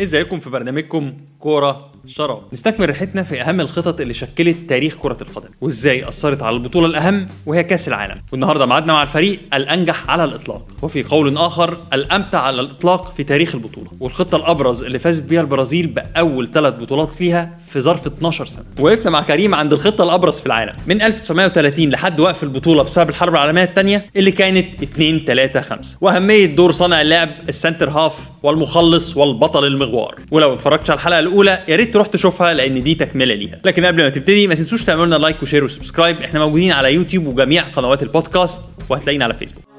ازيكم في برنامجكم كورة شراب نستكمل رحلتنا في أهم الخطط اللي شكلت تاريخ كرة القدم وإزاي أثرت على البطولة الأهم وهي كأس العالم. والنهاردة معادنا مع الفريق الأنجح على الإطلاق وفي قول آخر الأمتع على الإطلاق في تاريخ البطولة. والخطة الأبرز اللي فازت بيها البرازيل بأول ثلاث بطولات ليها في ظرف 12 سنة. وقفنا مع كريم عند الخطة الأبرز في العالم من 1930 لحد وقف البطولة بسبب الحرب العالمية الثانية اللي كانت 2 3 5 وأهمية دور صانع اللعب ال centre half والمخلص والبطل المغوار. ولو اتفرجتش على الحلقة الأولى يا ريت تروح تشوفها لأن دي تكملة ليها. لكن قبل ما تبتدي ما تنسوش تعملوا لنا like و share و subscribe إحنا موجودين على يوتيوب وجميع قنوات البودكاست وهتلاقينا على فيسبوك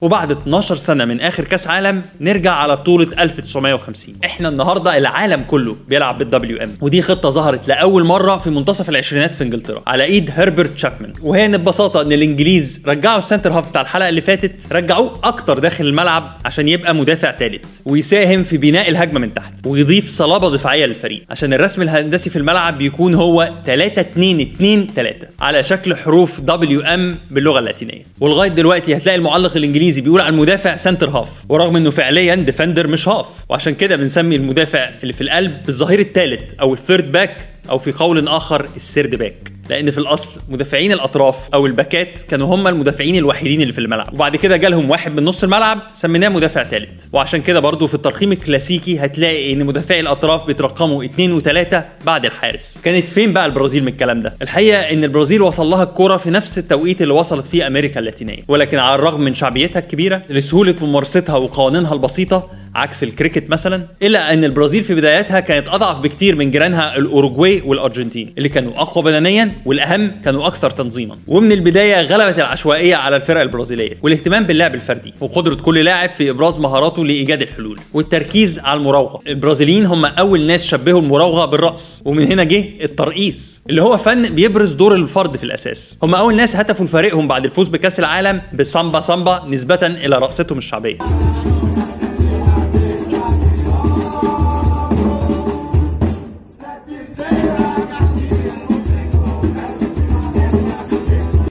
وبعد 12 سنة من آخر كأس عالم نرجع على بطولة 1950 إحنا النهارده العالم كله بيلعب بال WM ودي خطة ظهرت لأول مرة في منتصف العشرينات في إنجلترا على إيد هربرت شابمان وهي إن ببساطة إن الإنجليز رجعوا ال centre half بتاع الحلقة اللي فاتت رجعوه أكتر داخل الملعب عشان يبقى مدافع ثالث ويساهم في بناء الهجمة من تحت ويضيف صلابة دفاعية للفريق عشان الرسم الهندسي في الملعب بيكون هو 3 2 2 3 على شكل حروف WM باللغة اللاتينية. ولغاية دلوقتي هتلاقي المعلق الإنجليزي الإنجليزي بيقول على المدافع centre half ورغم إنه فعليا defender مش half. وعشان كده بنسمي المدافع اللي في القلب بالظهير الثالث أو ال third back أو في قول آخر ال third back لأن في الاصل مدافعين الاطراف أو الباكات كانوا هم المدافعين الوحيدين اللي في الملعب. وبعد كده جالهم واحد من نص الملعب سميناه مدافع ثالث وعشان كده برضو في الترقيم الكلاسيكي هتلاقي ان مدافعي الاطراف بيترقموا اثنين وثلاثه بعد الحارس. كانت فين بقى البرازيل من الكلام ده؟ الحقيقة ان البرازيل وصل لها الكوره في نفس التوقيت اللي وصلت فيه أمريكا اللاتينية. ولكن على الرغم من شعبيتها الكبيرة لسهولة ممارستها وقوانينها البسيطة عكس الكريكت مثلا؟ إلا أن البرازيل في بداياتها كانت أضعف بكتير من جيرانها الاوروجواي والأرجنتين اللي كانوا أقوى بدنيا والأهم كانوا أكثر تنظيما. ومن البداية غلبت العشوائية على الفرق البرازيلية والاهتمام باللعب الفردي وقدرة كل لاعب في إبراز مهاراته لإيجاد الحلول والتركيز على المراوغة. البرازيليين هم أول ناس شبهوا المراوغة بالراس ومن هنا جه الترقيص اللي هو فن بيبرز دور الفرد في الأساس. هم أول ناس هتفوا لفريقهم بعد الفوز بكأس العالم بسامبا سامبا نسبة إلى رقصتهم الشعبية.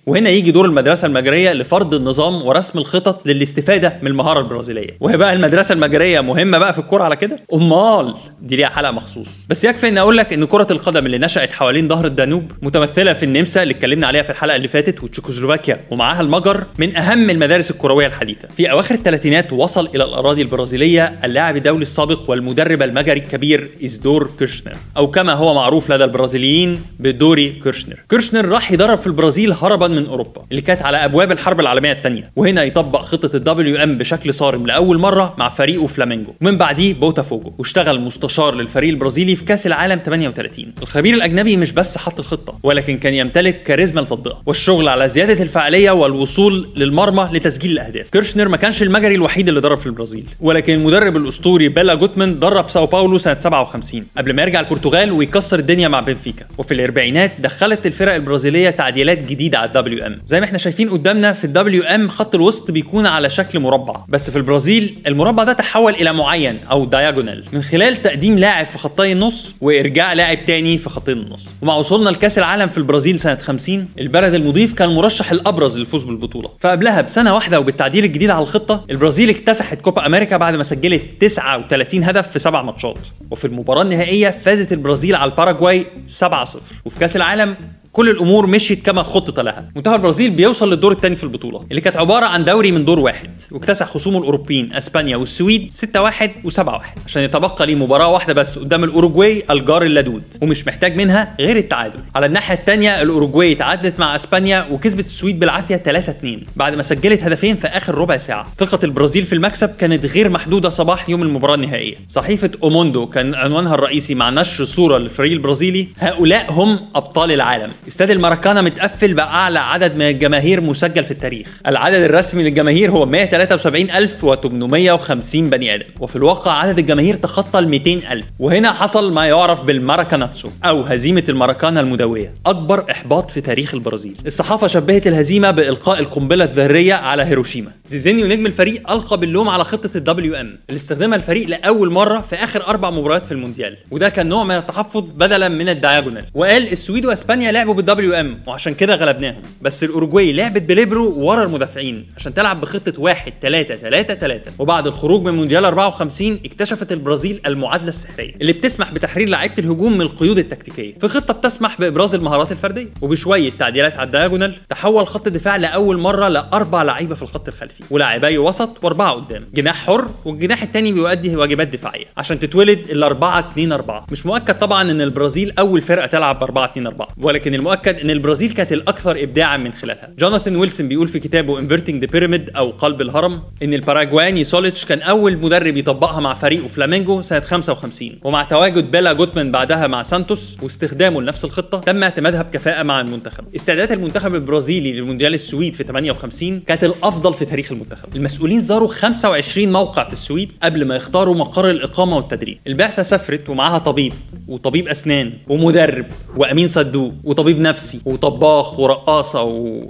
وهنا يجي دور المدرسة المجرية لفرض النظام ورسم الخطط للاستفادة من المهارة البرازيلية. وهي بقى المدرسة المجرية مهمة بقى في الكورة على كده؟ أمال دي ليها حلقة مخصوص. بس يكفي إن أقول لك إن كرة القدم اللي نشأت حوالين نهر الدانوب متمثلة في النمسا اللي اتكلمنا عليها في الحلقة اللي فاتت وتشيكوسلوفاكيا ومعاها المجر من أهم المدارس الكروية الحديثة. في أواخر الثلاثينات وصل إلى الأراضي البرازيلية اللاعب الدولي السابق والمدرب المجري الكبير إزدور كيرشنر أو كما هو معروف لدى البرازيليين بدوري كيرشنر. كيرشنر راح يدرب في البرازيل هربا من أوروبا اللي كانت على أبواب الحرب العالمية الثانية وهنا يطبق خطة ال WM بشكل صارم لأول مرة مع فريقه فلامينجو. ومن بعديه بوتافوجو واشتغل مستشار للفريق البرازيلي في كأس العالم 38 الخبير الأجنبي مش بس حط الخطة ولكن كان يمتلك كاريزما لتطبيقها والشغل على زيادة الفعاليه والوصول للمرمى لتسجيل الأهداف. كيرشنر ما كانش المجري الوحيد اللي درب في البرازيل ولكن المدرب الأسطوري بيلا جوتمان درب ساو باولو سنة 57 قبل ما يرجع البرتغال ويكسر الدنيا مع بنفيكا. وفي الأربعينات دخلت الفرق البرازيلية تعديلات جديدة على ال WM زي ما إحنا شايفين قدامنا في ال WM خط الوسط بيكون على شكل مربع. بس في البرازيل المربع ده تحول إلى معين أو diagonal من خلال تقديم لاعب في خطي النص وإرجاع لاعب تاني في خطين النص. ومع وصولنا لكأس العالم في البرازيل سنة 50 البلد المضيف كان المرشح الأبرز للفوز بالبطولة. فقبلها بسنة واحدة وبالتعديل الجديد على الخطة البرازيل اكتسحت كوبا أمريكا بعد ما سجلت 39 هدف في سبع ماتشات. وفي المباراة النهائية فازت البرازيل على الباراجواي 7-0 وفي كأس العالم كل الأمور مشيت كما خطط لها. منتخب البرازيل بيوصل للدور الثاني في البطولة اللي كانت عبارة عن دوري من دور واحد واكتسح خصومه الأوروبيين أسبانيا والسويد 6-1 و7-1 عشان يتبقى ليه مباراة واحدة بس قدام الأوروجواي الجار اللدود ومش محتاج منها غير التعادل. على الناحية الثانية الأوروجواي تعادلت مع أسبانيا وكسبت السويد بالعافية 3-2 بعد ما سجلت هدفين في آخر ربع ساعة. ثقة البرازيل في المكسب كانت غير محدودة صباح يوم المباراة النهائية. صحيفة أو موندو كان عنوانها الرئيسي مع نشر صورة للفريق البرازيلي هؤلاء هم أبطال العالم. استاد الماراكانا متقفل بأعلى عدد من الجماهير مسجل في التاريخ. العدد الرسمي للجماهير هو 173850 بني آدم. وفي الواقع عدد الجماهير تخطى ال 200000 وهنا حصل ما يعرف بالماراكاناتسو أو هزيمة الماراكانا المدوية. أكبر إحباط في تاريخ البرازيل. الصحافة شبهت الهزيمة بإلقاء القنبلة الذرية على هيروشيما. زيزينيو نجم الفريق ألقى باللوم على خطة الدبليو إم. اللي استخدمها الفريق لأول مرة في آخر أربع مباريات في المونديال. وده كان نوع من التحفظ بدلا من الدياجونال. وقال السويد وإسبانيا لعبوا بالدبليو إم وعشان كده غلبناهم. بس الأوروجواي لعبت بليبرو ورا المدافعين عشان تلعب بخطة 1 3 3 3 وبعد الخروج من مونديال 54 اكتشفت البرازيل المعادلة السحرية اللي بتسمح بتحرير لعيبة الهجوم من القيود التكتيكية. في خطة بتسمح بإبراز المهارات الفردية. وبشوية تعديلات على الدياجونال تحول خط الدفاع لأول مرة لأربع لعيبة في الخط الخلفي. ولاعبي وسط وأربعة قدام. جناح حر والجناح الثاني بيؤدي واجبات دفاعية عشان تتولد ال 4 2 4 مش مؤكد طبعا إن البرازيل أول فرقة تلعب ب 4 2 4 ولكن المؤكد إن البرازيل كانت الأكثر ابداعا من خلالها. جوناثان ويلسون بيقول في كتابه Inverting the Pyramid أو قلب الهرم إن الباراجواني سوليتش كان أول مدرب يطبقها مع فريقه فلامينجو سنة 55 ومع تواجد بيلا جوتمان بعدها مع سانتوس واستخدامه لنفس الخطة تم اعتمادها بكفاءة مع المنتخب. استعدادات المنتخب البرازيلي للمونديال السويد في 58 كانت الأفضل في تاريخ المنتخب. المسؤولين زاروا 25 موقع في السويد قبل ما يختاروا مقر الإقامة والتدريب. البعثة سافرت ومعاها طبيب وطبيب أسنان ومدرب وأمين صندوق وطبيب نفسي وطباخ ورقاصة و...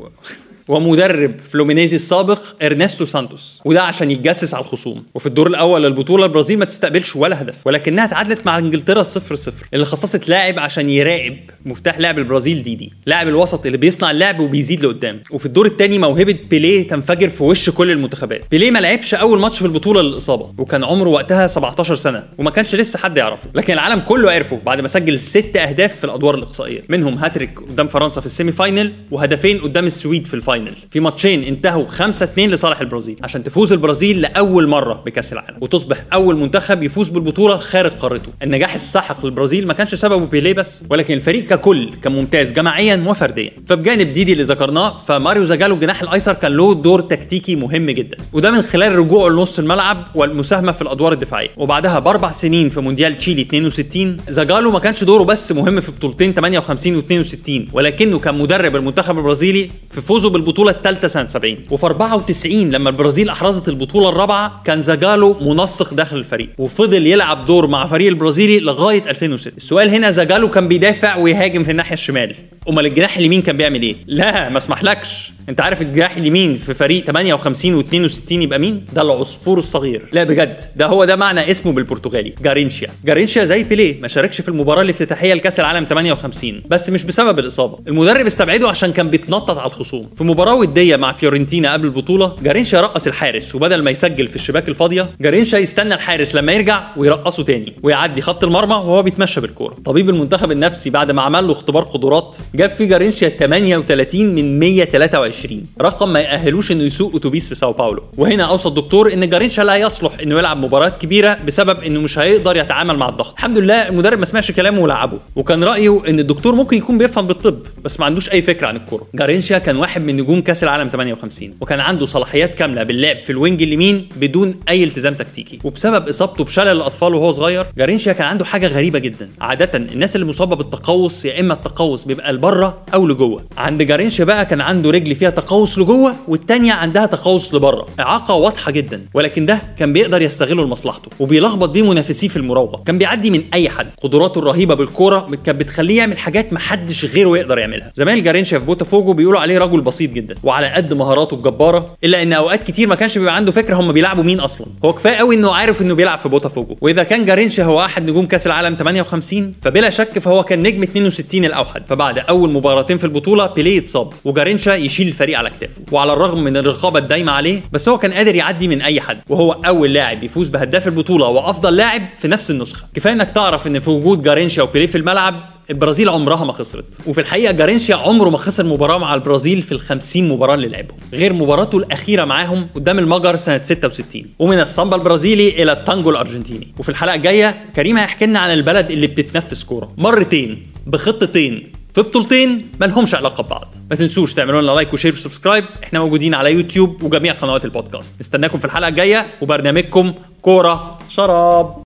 ومدرب فلومينيزي السابق إرنستو سانتوس. وده عشان يتجسس على الخصوم. وفي الدور الأول للبطوله البرازيل ما تستقبلش ولا هدف ولكنها تعادلت مع إنجلترا 0 0 اللي خصصت لاعب عشان يراقب مفتاح لعب البرازيل ديدي. لاعب الوسط اللي بيصنع اللعب وبيزيد لقدام. وفي الدور الثاني موهبة بيليه تنفجر في وش كل المنتخبات. بيليه ما لعبش أول ماتش في البطولة للإصابة وكان عمره وقتها 17 سنة وما كانش لسه حد يعرفه. لكن العالم كله عرفه بعد ما سجل ست أهداف في الأدوار الإقصائية. منهم هاتريك قدام فرنسا في ال semi-final وهدفين قدام السويد في ال final. في ماتشين انتهوا 5 2 لصالح البرازيل عشان تفوز البرازيل لأول مرة بكأس العالم. وتصبح أول منتخب يفوز بالبطولة خارج قارته. النجاح الساحق للبرازيل ما كانش سببه بيليه بس ولكن الفريق ككل كان ممتاز جماعيا وفرديا. فبجانب ديدي اللي ذكرناه فماريو زاجالو الجناح الأيسر كان له دور تكتيكي مهم جدا. وده من خلال رجوعه لنص الملعب والمساهمة في الأدوار الدفاعية. وبعدها بأربع سنين في مونديال تشيلي 62 زاجالو ما كانش دوره بس مهم في بطولتين 58 و62 ولكنه كان مدرب المنتخب البرازيلي في فوزه بالبطوله الثالثة سنة 70 وفي 94 لما البرازيل أحرزت البطولة الرابعة كان زاجالو منسق داخل الفريق وفضل يلعب دور مع فريق البرازيلي لغاية 2006 السؤال هنا زاجالو كان بيدافع ويهاجم في الناحية الشمال. أمال الجناح اليمين كان بيعمل إيه؟ لا ما اسمحلكش. أنت عارف الجناح اليمين في فريق 58 و62 يبقى مين؟ ده العصفور الصغير. لا بجد. ده هو ده معنى اسمه بالبرتغالي جارينشيا. جارينشيا زي بيليه ما شاركش في المباراة الافتتاحية لكأس العالم 58 بس مش بسبب الإصابة. المدرب استبعده عشان كان بيتنطط على الخصوم. في مباراة ودية مع فيورنتينا قبل البطولة جارينشا رقص الحارس. وبدل ما يسجل في الشباك الفاضية جارينشا يستنى الحارس لما يرجع ويرقصه تاني. ويعدي خط المرمى وهو بيتمشى بالكورة. طبيب المنتخب النفسي بعد ما عمل له اختبار قدرات جاب فيه جارينشا 38 من 123 رقم ما يأهلوش إنه يسوق أتوبيس في ساو باولو. وهنا اوصى الدكتور إن جارينشا لا يصلح إنه يلعب مباريات كبيرة بسبب إنه مش هيقدر يتعامل مع الضغط. الحمد لله المدرب ما سمعش كلامه ولعبه. وكان رأيه إن الدكتور ممكن يكون بيفهم بالطب بس ما عندوش أي فكرة عن الكورة. جارينشا كان واحد من نجوم كأس العالم 58 وكان عنده صلاحيات كاملة باللعب في ال wing اليمين بدون أي التزام تكتيكي. وبسبب إصابته بشلل الأطفال وهو صغير جارينشا كان عنده حاجة غريبة جدا. عاده الناس اللي مصابة بالتقوس يا إما التقوس بيبقى لبرة أو لجوة. عند جارينشا بقى كان عنده رجل فيها تقوس لجوة والتانية عندها تقوس لبرة. إعاقة واضحة جدا. ولكن ده كان بيقدر يستغله لمصلحته. وبيلخبط بيه منافسيه في المراوغه كان بيعدي من أي حد. قدراته الرهيبة بالكورة كانت بتخليه يعمل حاجات محدش غيره يقدر يعملها. زمان جارينشا في بوتافوجو بيقولوا عليه رجل بسيط جدا. وعلى قد مهاراته الجبارة إلا إن أوقات كتير ما كانش بيبقى عنده فكرة هم بيلعبوا مين أصلا. هو كفاية قوي إنه عارف إنه بيلعب في بوتافوجو. وإذا كان جارينشا هو احد نجوم كأس العالم 58 فبلا شك فهو كان نجم 62 الأوحد. فبعد أول مباراتين في البطولة بيليه اتصاب وجارينشا يشيل الفريق على كتافه. وعلى الرغم من الرقابة الدايمة عليه بس هو كان قادر يعدي من أي حد وهو أول لاعب يفوز بهداف البطولة وأفضل لاعب في نفس النسخة. كفاية إنك تعرف إن في وجود جارينشا وبيليه في الملعب البرازيل عمرها ما خسرت. وفي الحقيقة جارينشيا عمره ما خسر مباراة مع البرازيل في ال 50 مباراة اللي لعبهم غير مباراته الأخيرة معاهم قدام المجر سنة 66 ومن السامبا البرازيلي إلى التانجو الأرجنتيني. وفي الحلقة الجاية كريم هيحكي لنا عن البلد اللي بتتنفس كورة. مرتين بخطتين في بطولتين ما لهمش علاقة ببعض. ما تنسوش تعملوا لنا like و share و subscribe إحنا موجودين على يوتيوب وجميع قنوات البودكاست. نستناكم في الحلقة الجاية وبرنامجكم كورة شراب.